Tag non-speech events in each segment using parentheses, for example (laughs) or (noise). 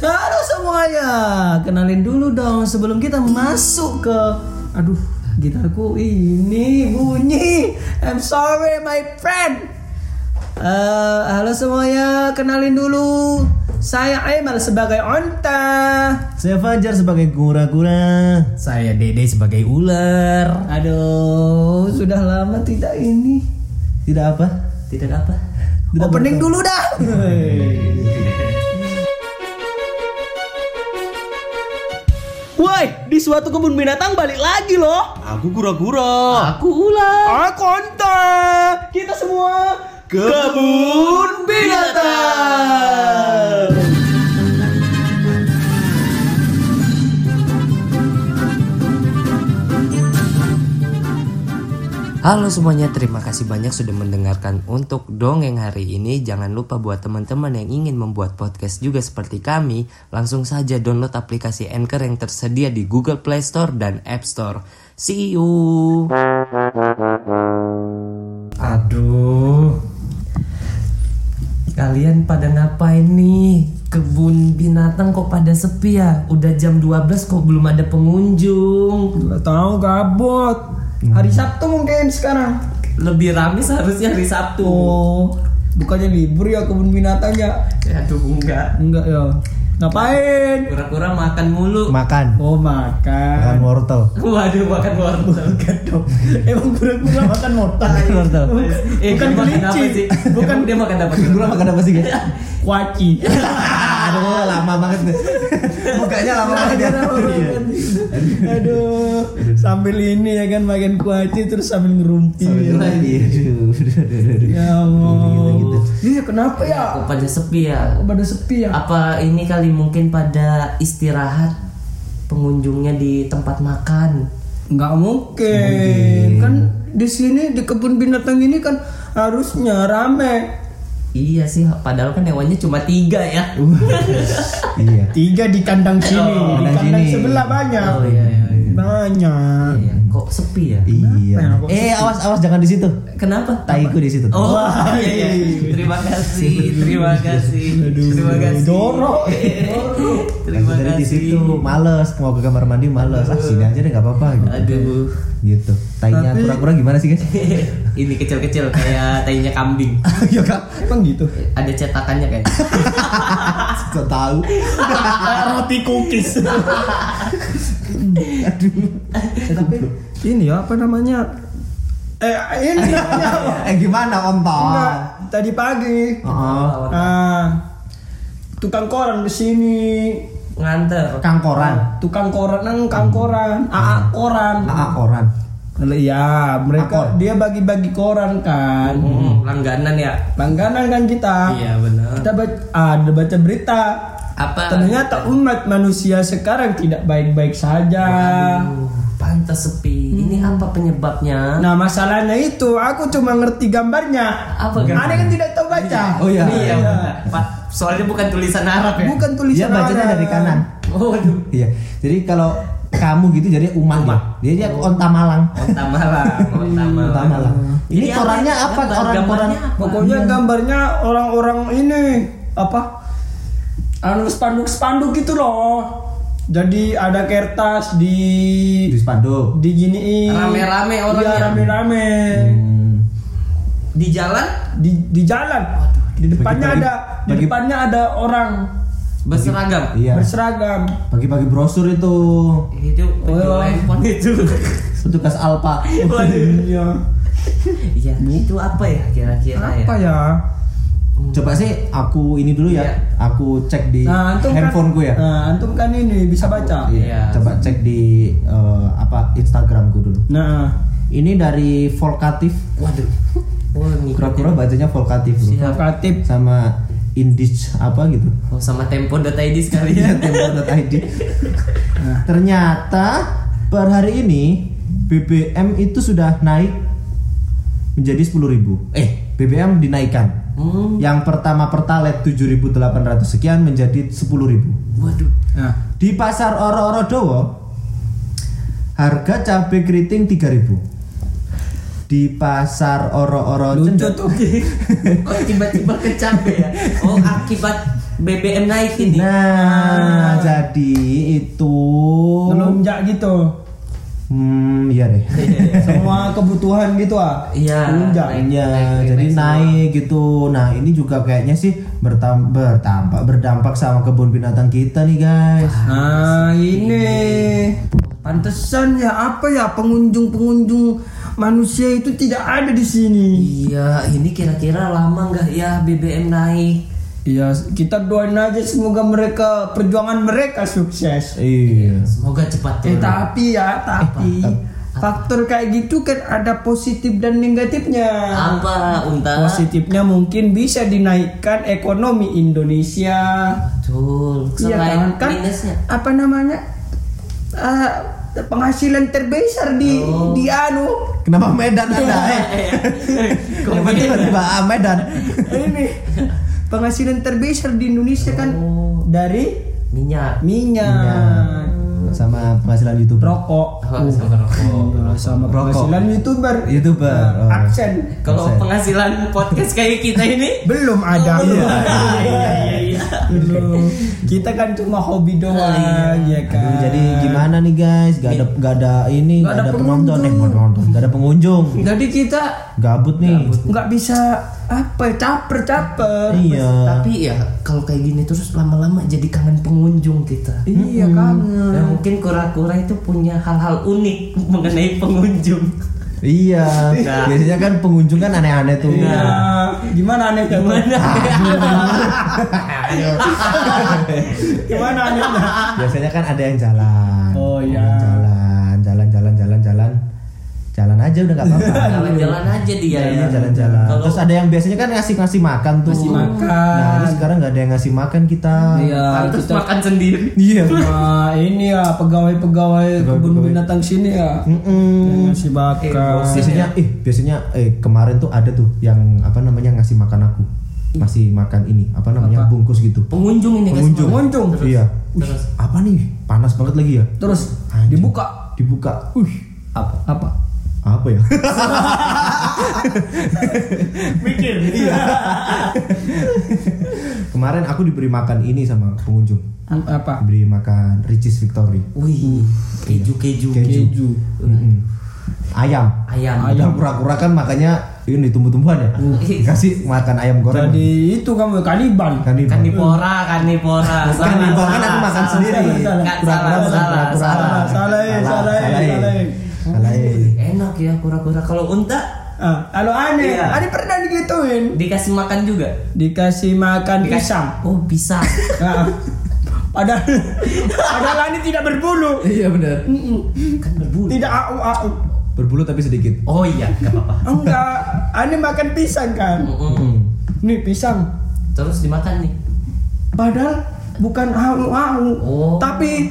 Halo semuanya, kenalin dulu dong sebelum kita masuk ke aduh gitarku ini bunyi. I'm sorry my friend. Eh, halo semuanya, kenalin dulu. Saya Aimal sebagai onta. Saya Fajar sebagai kura-kura. Saya Dede sebagai ular. Aduh, sudah lama tidak ini. Tidak apa? Tidak apa? Opening dulu dah. (laughs) Woi, di suatu kebun binatang balik lagi loh. Aku kura-kura. Aku ular. Aku onta. Kita semua kebun binatang. Halo semuanya, terima kasih banyak sudah mendengarkan untuk dongeng hari ini. Jangan lupa buat teman-teman yang ingin membuat podcast juga seperti kami, langsung saja download aplikasi Anchor yang tersedia di Google Play Store dan App Store. See you. Aduh. Kalian pada ngapain nih? Kebun binatang kok pada sepi ya? Udah jam 12 kok belum ada pengunjung. Gak tahu gabut. Hari Sabtu mungkin sekarang. Lebih rame seharusnya hari Sabtu. Oh, bukannya libur ya kebun binatangnya? Aduh enggak. Enggak ya. Ngapain? Kura-kura makan mulu. Makan. Oh Makan makan. wortel. Waduh makan wortel. (laughs) Dong. Emang kura-kura makan wortel. Eh, Bukan dia makan apa kelinci. sih? Bukan dia makan apa? Kura makan apa sih guys? Kuaci. (laughs) Aduh lama banget deh. (laughs) Mukanya lama banget ya. Aduh, sambil ini ya kan makan kuaci terus sambil ngerumpi. Aduh, aduh. Ya Allah. Gitu, Iya kenapa ya? Kok pada sepi ya? Kok pada sepi ya? Apa ini kali mungkin pada istirahat pengunjungnya di tempat makan? Nggak mungkin. Kan di sini di kebun binatang ini kan harusnya rame. Iya sih, padahal kan hewannya cuma tiga ya. Iya. Tiga di kandang sini, Oh, di kandang kandang sini. sebelah banyak. Oh iya iya. Banyak. Iya, Kok sepi ya? Iya. ya, Eh awas awas jangan di situ. Kenapa? Taiku di situ. Oh Wah, (laughs) iya, iya. Terima kasih, terima kasih, terima kasih. Jorok. (laughs) terima Aku dari di kasih. situ males mau ke kamar mandi males. Ah sini aja deh nggak apa-apa gitu. Aduh, Gitu. Tainya Tapi- kura-kura gimana sih guys? (laughs) ini kecil-kecil kayak tainya kambing. Ya kak. Emang gitu. Ada cetakannya kan? Gak tahu. Roti cookies. Aduh. Tapi ini ya apa namanya? Eh ini namanya apa? Eh gimana om Enggak, Tom? tadi pagi. Oh, Ah, tukang koran di sini. Nganter. Kang koran. Tukang koran, nang kang koran, AA koran. AA koran. Iya, mereka Akor. dia bagi-bagi koran kan. Hmm, langganan ya? Langganan kan kita. Iya benar. Kita baca, ada baca berita. Apa? Ternyata umat manusia sekarang tidak baik-baik saja. Pantas sepi. Ini apa penyebabnya? Nah masalahnya itu aku cuma ngerti gambarnya. Apa kan? Ada kan tidak tahu baca. Oh iya. Iya, benar. Pak, soalnya bukan tulisan Arab ya. Bukan Dia tulisan bacanya Arab. dari kanan. Oh, aduh. Iya. Jadi kalau kamu gitu jadi umat. Umat. Dia dia onta malang. Onta malang, (laughs) onta malang. Onta malang. Ini Ini korannya apa? apa? Gambarnya apa? Pokoknya gambarnya orang-orang ini apa? Anu spanduk-spanduk gitu loh. Jadi ada kertas di Di spanduk. diginiin. Rame-rame orangnya. Iya, rame-rame. Hmm. Di jalan Di di jalan. Di depannya Bagi-bagi- ada di bagi- depannya ada orang berseragam. Iya. berseragam. Bagi-bagi brosur itu. Itu penjual Oh. handphone itu. Petugas Alpa. Iya. Iya, itu apa ya kira-kira ya? Apa ya? Coba sih aku ini dulu ya. Iya. Aku cek di Nah, antum handphoneku kan, ya. Nah, antum kan ini bisa baca. Iya. Coba cek di eh, apa Instagramku dulu. Nah, Ini dari Volkatif. Waduh. Oh. Kura-kura bacanya Volkatif provokatif. Sama Indich apa gitu. Oh, sama tempo.id sekalian. Tempo.id. Ternyata per hari ini BBM itu sudah naik menjadi 10.000. Eh, BBM dinaikkan. Hmm. Yang pertama Pertalite 7.800 sekian menjadi 10.000. Waduh. Nah, Di pasar Oro-Oro Dowo harga cabai keriting 3000. Di pasar Oro-Oro lucu Cendek tuh. (laughs) Kok tiba-tiba ke cabe ya? Oh, akibat BBM naik ini. Nah, jadi itu Melonjak gitu. Hmm, iya deh. Semua kebutuhan gitu ah. Iya, Melonjak. naik. Iya, naik jadi semua. naik gitu. Nah, ini juga kayaknya sih bertam bertampak berdampak sama kebun binatang kita nih, guys. Nah ini pantesan ya apa ya pengunjung-pengunjung manusia itu tidak ada di sini. Iya, ini kira-kira lama nggak ya BBM naik? Iya kita doain aja semoga mereka perjuangan mereka sukses. Iya. Semoga cepat Eh tapi ya tapi faktor kayak gitu kan ada positif dan negatifnya. Apa Unta? Positifnya mungkin bisa dinaikkan ekonomi Indonesia. Betul. Iya Selain kan? kan minusnya. apa namanya eh, penghasilan terbesar di Oh. di anu Kenapa Medan ada? Eh? (laughs) Kok Kenapa tiba-tiba ah, Medan? ini penghasilan terbesar di Indonesia kan Oh. dari Minyak. minyak, Sama penghasilan YouTube. rokok, Oh, (laughs) sama rokok. sama Rokok. penghasilan youtuber, YouTuber. Nah, Oh. aksen Kalau penghasilan podcast kayak kita ini belum ada. belum ada. Iya, iya, iya. Kita kan cuma hobi doang, ya kan. Aduh, jadi gimana nih guys? Gak ada gak ada ini, Gak gak, ada ada penonton, eh pengunjung. penonton, gak ada pengunjung. Jadi kita Gabut nih. nggak bisa apa ya, caper caper. Iya. Tapi ya kalau kayak gini terus lama-lama jadi kangen pengunjung kita. Iya kangen. Dan mungkin kura-kura itu punya hal-hal unik mengenai pengunjung. Iya. Nah. Biasanya kan pengunjung kan aneh-aneh tuh. Iya. Gimana aneh tuh? Gimana? Gimana anehnya? Biasanya kan ada yang jalan. Oh, iya. jalan, aja udah gak apa-apa. Jalan-jalan aja dia Iya, ya. jalan-jalan. Kalau Terus ada yang biasanya kan ngasih ngasih makan tuh. Ngasih makan. Nah, ini sekarang nggak ada yang ngasih makan kita. Iya, pantas kita makan sendiri. Iya. Nah, ini ya pegawai-pegawai kebun binatang sini ya. Yang ngasih makan. Biasanya, eh biasanya eh kemarin tuh ada tuh yang apa namanya ngasih makan aku. Masih makan ini, apa namanya Apa? bungkus gitu. Pengunjung ini Pengunjung. Pengunjung. Iya. Terus Apa nih? Panas banget lagi ya. Terus Anjing. dibuka. Dibuka. Uh, Apa? Apa? Apa ya? Mikir. Iya. Kemarin aku diberi makan ini sama pengunjung. Apa? Diberi makan Ricis Victory. Wih, keju-keju. Keju. Mm-mm. Ayam. Ayam. Ayam kura-kura kan makanya ini tumbuh-tumbuhan ya. Kasih makan ayam goreng. Jadi itu kamu kanibal. Kanibal. Kanipora, kanipora. Kanibal kan aku makan sendiri. Kura-kura salah, kura-kura. salah. Salah, salah, salah, salah. Salah. Enak ya kura-kura. Kalau unta Ah, kalau aneh, Iya. aneh pernah digituin. dikasih makan juga. Dikasih makan pisang. Oh bisa. Nah, (laughs) padahal padahal aneh tidak berbulu. Iya benar. kan berbulu. Tidak au au. Berbulu tapi sedikit. Oh iya, nggak apa-apa. Enggak, aneh makan pisang kan. Mm-mm. Nih pisang. Terus dimakan nih. Padahal bukan au-au. Oh. Tapi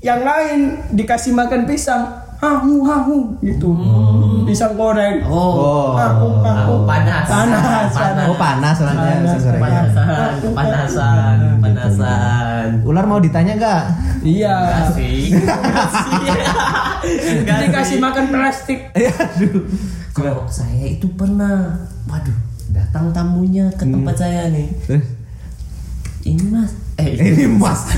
yang lain dikasih makan pisang. Hahu hahu gitu. Pisang goreng. Oh. Hahu hahu. Oh, panas. Panas. Panas. Oh panas soalnya Panas, sesorenya. Panasan, panasan, panasan. Ular mau ditanya nggak? Iya. Kasih. Kasih makan plastik. Iya, aduh. Kalau saya itu pernah, waduh, datang tamunya ke tempat saya nih. Eh, Ini mas, eh Ini mas.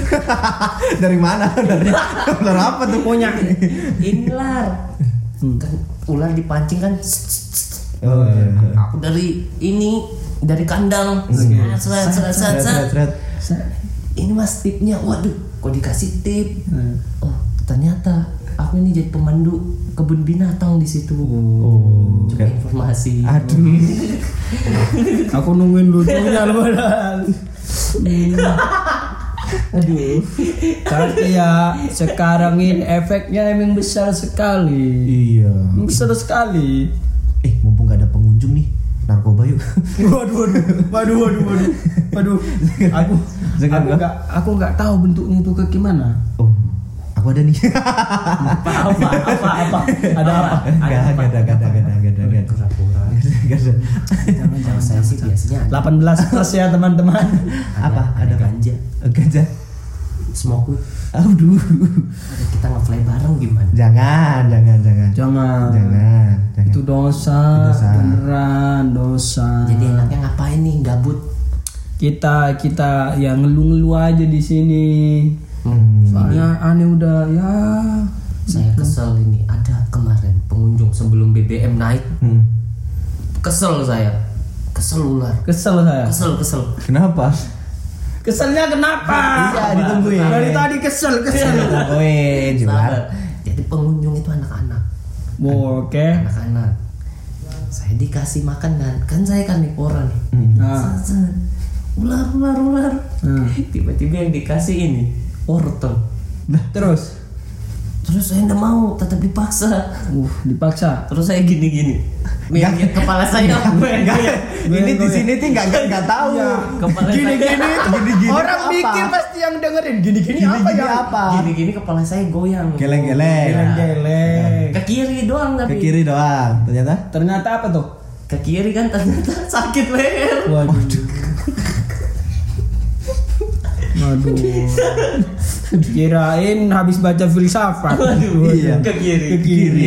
(laughs) Dari mana? Dari ular apa tuh punya? ini lar. Kan ular dipancing kan. Oh, iya. Aku dari ini dari kandang. Seret, seret, seret, Seret, seret. seret, seret. Ini mas tipnya, waduh, kok dikasih tip? Hmm. Oh, ternyata aku ini jadi pemandu kebun binatang di situ. Oh, Cuma informasi. Aduh. (laughs) Aku nungguin lucunya loh. Aduh. Tapi ya sekarang ini efeknya emang besar sekali. Iya. Besar sekali. Eh, mumpung gak ada pengunjung nih, narkoba yuk. Waduh, waduh, waduh, waduh, waduh, waduh. Aku, Jangan, aku nggak, aku nggak tahu bentuknya itu ke gimana. Oh, aku ada nih. Apa apa apa apa? Ada apa? Gak ada, gak ada, gak ada, Ada. Kalau saya sih biasanya ada 18 plus ya teman-teman. Apa? Ada apa? ganja, Gajah. smoke weed. Aduh. Ada kita nge-fly bareng gimana? Jangan, jangan, jangan. Jangan. Jangan, jangan. Itu dosa, Dosa. beneran dosa. Jadi enaknya ngapain nih gabut? kita kita yang ngeluh-ngeluh aja di sini. Hmm. Soalnya aneh udah ya Saya kesel ini ada kemarin pengunjung sebelum BBM naik Hmm. Kesel saya kesel ular kesel saya. kesel kesel Kenapa? Keselnya kenapa? Iya, ditungguin. Dari tadi kesel kesel. Woi, Sabar. jadi pengunjung itu anak-anak Oh, Oke. anak-anak saya dikasih makan kan kan saya kan nih orang nih Hmm. Nah, set. ular ular ular Hmm. tiba-tiba yang dikasih ini wortel terus, terus saya nggak mau tetap dipaksa uh dipaksa. terus saya gini gini Minggir kepala saya Ini di sini tuh nggak nggak tahu. kepala Gini saya gini, Gini-gini orang apa? mikir pasti yang dengerin gini gini, apa Gini-gini ya? apa? gini gini kepala saya goyang Geleng-geleng. Geleng-geleng. ke kiri doang Ke tapi kiri doang. Ternyata Ternyata apa tuh? ke kiri kan ternyata (laughs) sakit leher Waduh. (laughs) Waduh. Kirain habis baca filsafat. Iya. ke kiri Ke kiri.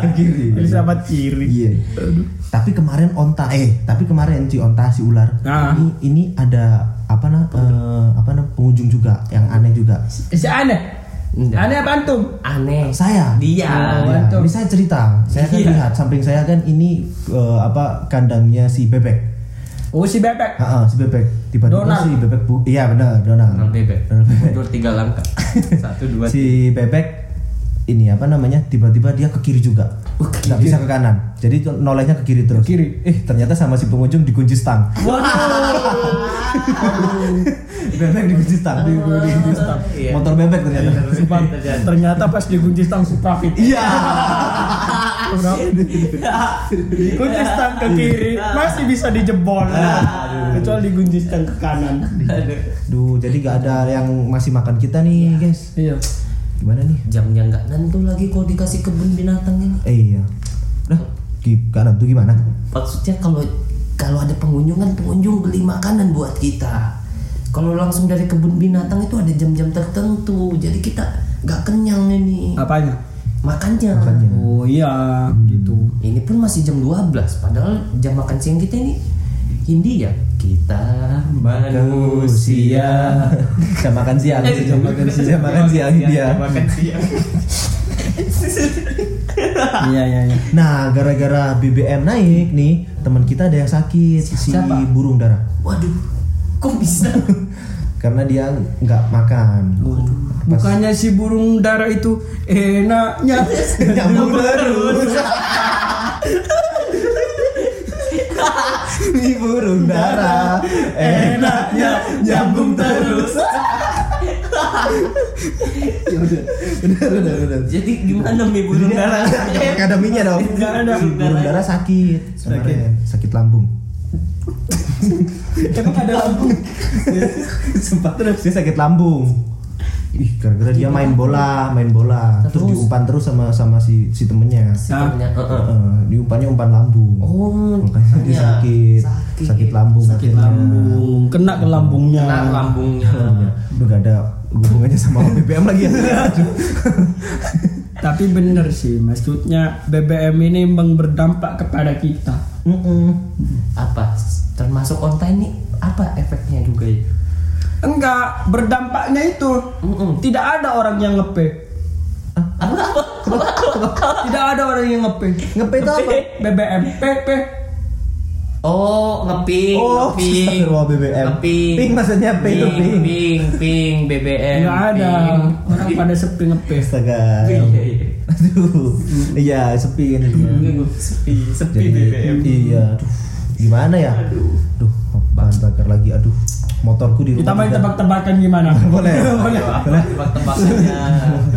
Ke kiri. Filsafat kiri. Iya. Tapi kemarin onta eh tapi kemarin si onta si ular Ah. ini ini ada apa nah eh, apa nah pengunjung juga yang aneh juga. Si aneh. Enggak. Aneh apa antum? aneh Saya. dia Oh, Ya, antum. ini saya cerita. Saya kan Iya. lihat samping saya kan ini eh, apa kandangnya si bebek. Oh si bebek. Ah, ah, si bebek. Tiba-tiba Donald. si bebek bu iya benar Donald. Donald bebek Donald bebek. mundur tiga langkah (laughs) satu dua si bebek ini apa namanya tiba-tiba dia ke kiri juga Oh, ke nggak bisa ke kanan jadi tuh nolehnya ke kiri terus Ke kiri. eh ternyata sama si pengunjung dikunci stang (laughs) bebek dikunci stang dikunci stang Iya. motor bebek ternyata Sumpah, ternyata pas dikunci stang Suprafit. iya (laughs) Dikunci (laughs) stang ke kiri. Masih bisa dijebol. Kecuali dikunci stang ke kanan. duh jadi nggak ada yang masih makan kita nih guys. Iya. gimana nih? Jamnya nggak nentu lagi kalau dikasih kebun binatang ini. Eh iya. Udah kanan tuh gimana? Maksudnya kalau kalau ada pengunjung kan pengunjung beli makanan buat kita. Kalau langsung dari kebun binatang itu ada jam-jam tertentu. Jadi kita nggak kenyang ini. Apanya? Makannya Makannya. Oh iya, gitu. ini pun masih jam 12 padahal jam makan siang kita ini Hindia kita manusia jam makan siang jam makan siang jam makan siang dia makan siang (laughs) Iya iya iya. Nah, gara-gara BBM naik nih, teman kita ada yang sakit, si Siapa? burung dara. waduh kok bisa (laughs) Karena dia nggak makan. Bukannya si burung dara itu enaknya Nyambung terus. Ini burung dara enaknya nyambung terus. ya udah, udah, udah, udah. jadi gimana mi burung ada minyak dong. Burung dara sakit, kemarin. sakit lambung. Emang ada lambung. Sempat terus dia sakit lambung. Ih, gara-gara dia main bola, main bola, terus, Terus? diumpan terus sama sama si si temennya. Sebenarnya, heeh. Heeh, diumpannya umpan lambung. Oh, makanya dia makanya sakit, sakit. sakit lambung, Sakit akhirnya. lambung, kena ke lambungnya. kena lambungnya Iya. Udah gak ada hubungannya sama (laughs) BBM lagi ya. Tapi bener sih, maksudnya BBM ini memang berdampak kepada kita. Mm-mm. apa termasuk onta ini apa efeknya juga ya Enggak, berdampaknya itu Mm-mm. tidak ada orang yang ngepe. apa apa (laughs) Tidak ada orang yang ngepe. Ngepe itu apa? BBM, PP. oh ngeping Oh, ngeping astagfirullah, BBM. ngeping Ping maksudnya P itu ping. ping ping BBM Enggak ada ping. orang pada sepi ngepe. Astaga. Iya, iya. Aduh. Iya, sepi ini. sepi sepi Jadi, BBM Iya, aduh. Gimana ya? Aduh, bahan bakar lagi. Aduh, motorku di rumah. Kita main tebak-tebakan gimana? (laughs) Boleh. Boleh. apa tebak-tebakannya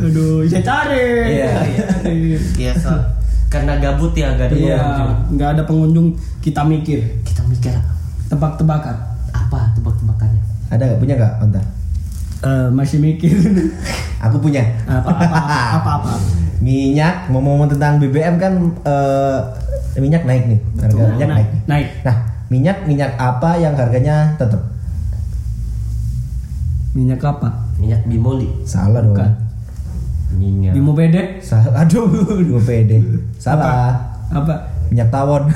Aduh, saya cari. Iya, iya. Iya, karena gabut ya gak ada Iya, pengunjung. nggak ada pengunjung, kita mikir kita mikir tebak-tebakan. apa tebak-tebakannya Ada nggak punya nggak, Onta? Eh, masih mikir Aku punya. apa apa apa apa. Minyak, ngomong-ngomong tentang BBM kan eh, minyak naik nih. Harga minyak naik. Naik. Nah, minyak minyak apa yang harganya tetap? Minyak apa? minyak bimoli Salah dong. Bukan. minyak Bimo bedek. Salah. Aduh, dua pede. Salah. Apa? Minyak tawon.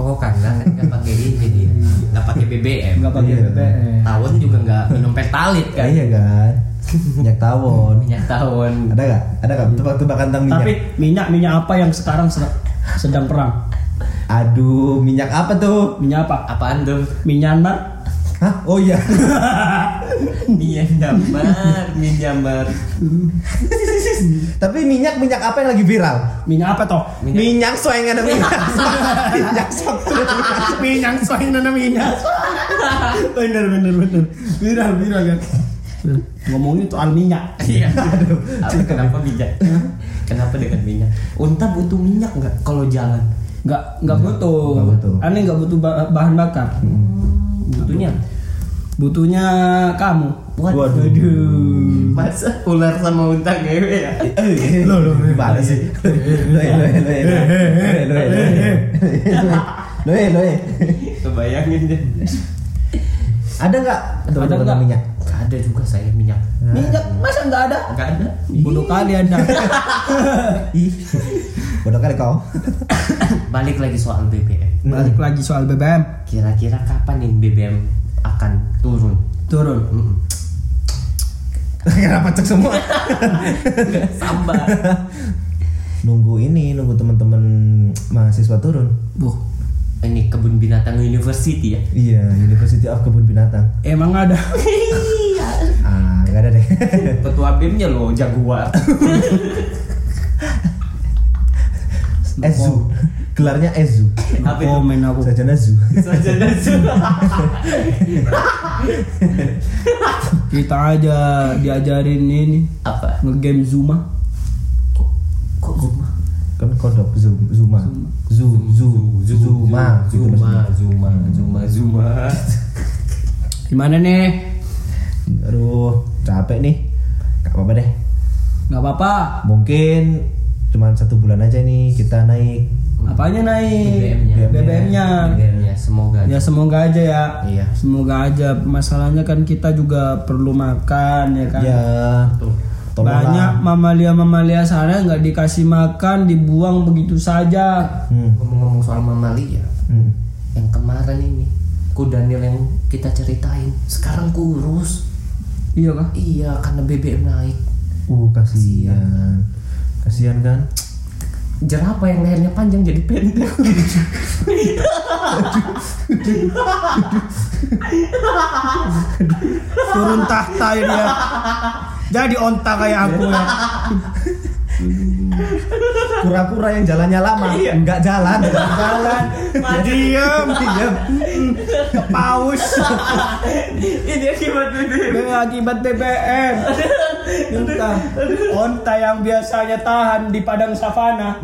oh karena kan nggak pakai ini dia nggak pakai BBM nggak pakai. BBM tawon juga nggak minum pertalit kan Iya kan. Minyak tawon. minyak tawon Ada gak? Ada gak tebak-tebakan tentang minyak? tapi minyak minyak apa yang sekarang sedang, sedang perang Aduh, minyak apa tuh? minyak apa apaan tuh Myanmar Hah? Oh iya. (laughs) Myanmar Myanmar Tapi minyak minyak apa yang lagi viral? minyak apa toh Minyak soeng (laughs) ada minyak. minyak sok. minyak soalnya nana minyak bener bener bener viral viral kan ngomongin soal minyak. Iya. (laughs) Apa, kenapa minyak? Kenapa dengan minyak? Unta butuh minyak nggak kalau jalan? Nggak nggak butuh. Nggak butuh. aneh nggak butuh ba- bahan bakar. Butuhnya. Butuhnya kamu. Waduh. masa ular sama unta ngewe ya? (laughs) Lo lo gimana sih? Lo lo lo lo lo lo lo kebayangin deh. Ada nggak? Ada nggak? minyak? Ada juga saya minyak. Minyak? Masa nggak ada? Nggak ada. Bodoh kali anda. (laughs) Ih, bodoh kali kau. balik lagi soal BBM balik lagi soal BBM kira-kira kapan nih BBM akan turun? Turun? Mm-mm. Kenapa cek semua? (laughs) sabar nunggu ini, nunggu teman-teman mahasiswa turun. Buh, ini kebun binatang university ya? Iya, University of Kebun Binatang. emang ada (laughs) Ah, nggak ada deh. (laughs) ketua BEM nya lo jaguar (laughs) Ezu. Gelarnya Ezu. apa itu komen aku Sajana Zu. Sarjana Zuma. (laughs) kita aja diajarin ini apa ngegame Zuma kok kok Zuma Kan kodok Zu, Zuma. Zu, Zu, Zuma. Gitu Zuma maksudnya. Zuma Zuma Zuma gimana nih Aduh, capek nih. Gak apa-apa deh. nggak apa-apa Mungkin cuma satu bulan aja nih kita naik. apanya naik BBM-nya. BBM-nya BBM-nya semoga ya semoga aja ya Iya. semoga aja masalahnya kan kita juga perlu makan ya kan Ya, Tuh. tolonglah. banyak mamalia-mamalia sana nggak dikasih makan dibuang begitu saja Hmm. ngomong-ngomong soal mamalia Hmm. yang kemarin ini ku Daniel yang kita ceritain sekarang kurus iya kah iya karena BBM naik. Uh, kasihan. Kasihan. Kan? jerapah yang lehernya panjang jadi pendek (laughs) turun tahta ya. Dia jadi onta kayak aku ya Kura-kura yang jalannya lama, enggak jalan, enggak jalan. diem diem. Paus. Ini akibat BBM Ini akibat BBM Entah Onta yang biasanya tahan di padang savana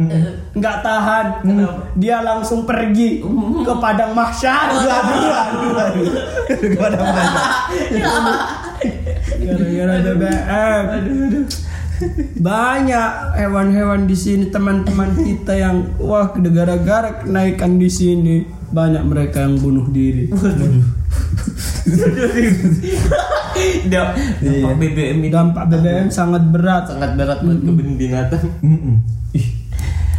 nggak tahan. Dia langsung pergi ke padang mahsyar. Aduh, aduh, aduh, aduh. Gimana mana? Gara-gara BBM banyak hewan-hewan di sini teman-teman kita yang wah gara-gara kenaikan di sini banyak mereka yang bunuh diri. Dampak Iya. BBM itu Dampak BBM sangat berat. sangat berat buat kebun binatang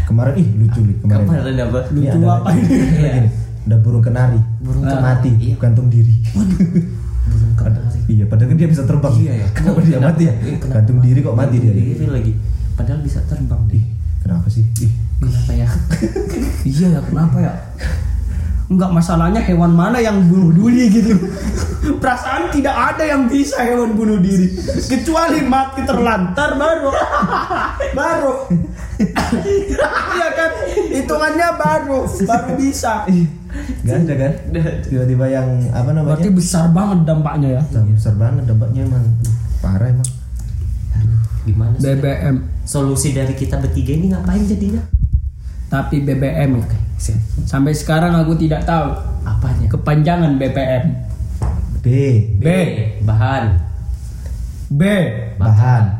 kemarin ih lucu nih kemarin. kemarin apa Ini Lucu ada- apa ini? Ada (laughs) gini, Ada burung kenari. Burung kenari, mati, iya. gantung diri. Iya, padahal kan dia bisa terbang. Iya ya. Kenapa dia mati ya? Kenapa Gantung diri kok mati dia. Diri lagi. Padahal bisa terbang Ih, kenapa sih? Ih, Kenapa ya? (laughs) Iya ya kenapa ya? Enggak masalahnya hewan mana yang bunuh diri gitu. (laughs) Perasaan tidak ada yang bisa hewan bunuh diri kecuali mati terlantar baru (laughs) baru iya kan hitungannya baru baru bisa Gak ada kan? Tiba-tiba yang apa namanya? berarti besar banget dampaknya ya Nah, besar banget dampaknya emang Aduh, parah emang. Gimana sih? BBM Solusi dari kita bertiga ini ngapain jadinya? Tapi BBM sampai sekarang aku tidak tahu Apanya? kepanjangan BBM B, B Bahan. B bahan.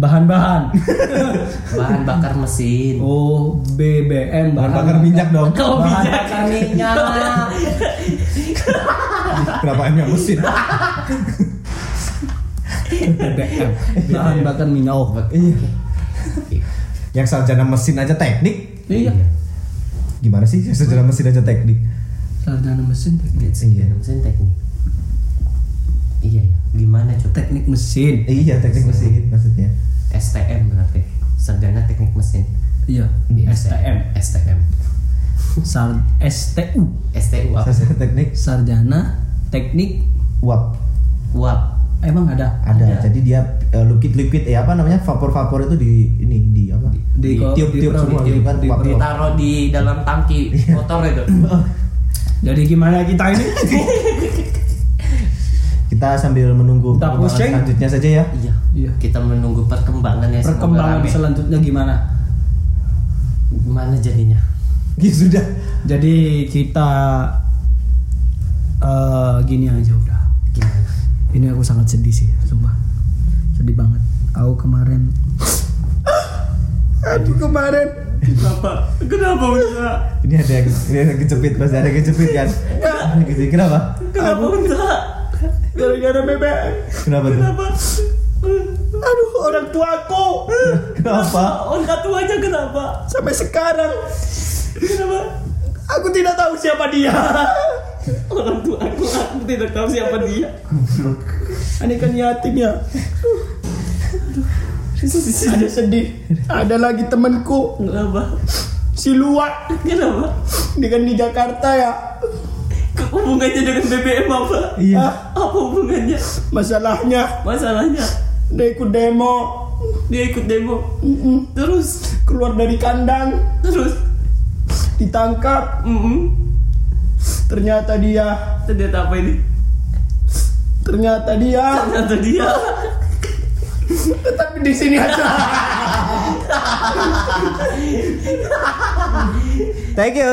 bahan-bahan (laughs) Bahan bakar mesin. oh BBM Bahan bakar minyak dong. Kau (laughs) bahan bijak. bakar minyak (laughs) Kenapa emang mesin? BBM bahan bakar minyak oh Iya. Yang sarjana mesin aja teknik. Iya Gimana sih sarjana mesin aja teknik? sarjana mesin teknik Sarjana mesin teknik. Iya ya. Gimana coba? teknik mesin Iya, teknik mesin maksudnya. STM berarti. Sarjana teknik mesin. iya STM STM. Sar STU STU apa? Sarjana teknik sarjana teknik uap. Uap. Emang ada Ada. Ada. Jadi dia eh, liquid liquid ya apa namanya? vapor-vapor itu di ini di apa? di Di- tiup-tiup di- semua di- gitu kan, di-. Ditaruh di dalam tangki (laughs) motor itu. (laughs) jadi gimana kita ini (laughs) Kita sambil menunggu Kita perkembangan pusing. selanjutnya saja ya. Iya. Iya. Kita menunggu perkembangan ya perkembangan selanjutnya gimana Gimana jadinya? Ya sudah. jadi kita eh gini aja udah? Ini aku sangat sedih sih sumpah sedih banget aku kemarin aduh kemarin Kenapa? Kenapa Unta? Ini ada yang ini ada yang kejepit, pasti ada yang kejepit kan? Gitu. Kenapa? Kenapa Unta? gara-gara BBM Kenapa tuh? Kenapa? aduh orang tuaku Kenapa? Unta tuanya kenapa? sampai sekarang Kenapa? aku tidak tahu siapa dia Orang tua aku, aku tidak tahu siapa dia. ini kan yatim ya ada sedih. Ada lagi temanku. Kenapa? si Luat Kenapa? dia kan di Jakarta ya. Hubungannya dengan BBM apa? Iya. Apa hubungannya? masalahnya. Masalahnya? Dia ikut demo. Dia ikut demo. Terus, keluar dari kandang. Terus, ditangkap. Mm ternyata dia ternyata apa ini? ternyata dia Ternyata dia. tetapi di sini aja Thank you.